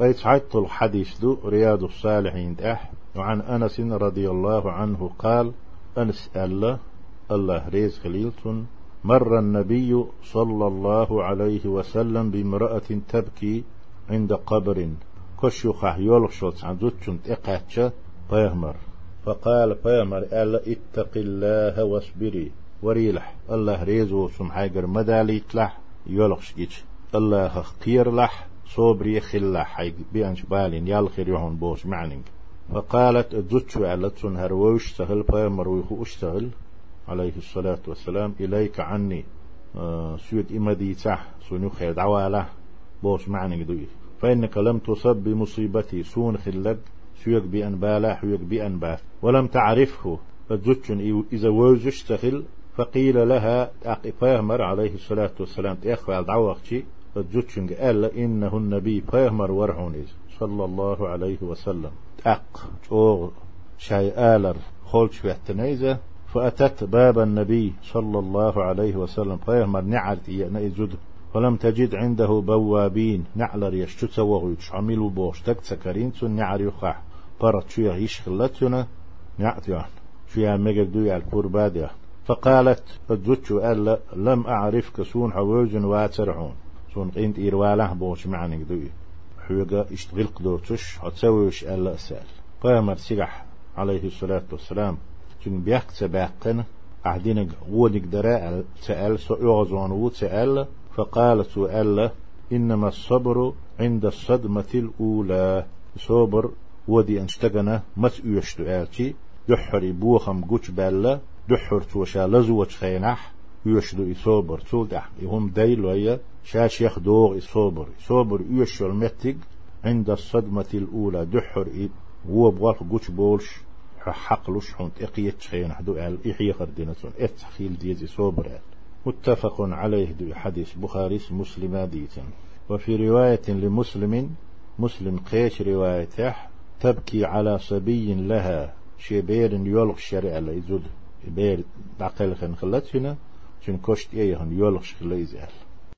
قيت حيث الحديث دو رياض الصالحين أح. وعن أنس رضي الله عنه قال أنس الله الله ريز خليلتون. مر النبي صلى الله عليه وسلم بامرأة تبكي عند قبر. كشيخة يولخشوت عن زوتشن إقاتشا بيهمر فقال بيهمر ألا اتق الله واصبري. وريلح. الله ريزو سمحاجر مدالي تلح يولخش إيش الله خير لح. صوبري خلح بيانش بالين يالخير يهون بوش معنين فقالت زوتشو على ووش سهل بيهمر ويخو اشتغل عليه الصلاة والسلام إليك عني آه سيد إمدي تح سنو خير دعواله بوش معنى دوي فإنك لم تصب بمصيبتي سون خلق سيق بأن بالا حيق بأن باف ولم تعرفه. فجتشن إذا ووزش تخل فقيل لها فيهمر عليه الصلاة والسلام تأخوى الدعوة فجتشن قال إنه النبي فيهمر ورحون صلى الله عليه وسلم أق أو شاي آلر خولش بحتنيزة فأتت باب النبي صلى الله عليه وسلم فيهمر نعرت يأنا فلم تجد عنده بوابين نعلر يشتت وغيتش عملوا بوش تك سكرين سن نعر يخح برت شو يعيش خلتنا نعت يعني شو يعمل دو على الكرباد فقالت فجدت ألا لم أعرف كسون حووج واترعون سون قينت إيروالة بوش معنى دوي حوغا اشتغل قدوتش هتسويش ألا أسأل. قامر سيح عليه الصلاة والسلام. تن بيحك سباقنا أعدينك غودك دراء سأل سؤال وتسأل فقالت ألا إنما الصبر عند الصدمة الأولى. صبر ودي أنشتغنا مس يشتو آلتي دحر بوخم قوش بالا دحر توشا لزوش خينح. يشدو إصوبر تولدح يهم دايلو هي شاش يخدوغ إصوبر إصوبر يشو المتق عند الصدمة الأولى دحر هو بغالك قوش بولش حقلوش حونت إقيت خينح دو آل إحيي خردينتون إتخيل ديزي صوبر متفق عليه دو حديث بخاري مسلم ديتا وفي رواية لمسلم مسلم قيش روايته تبكي على صبي لها شبير يلغ الشرع لإزود بير بعقل خن خلت هنا شن كشت إيه هن يلغ شخليزال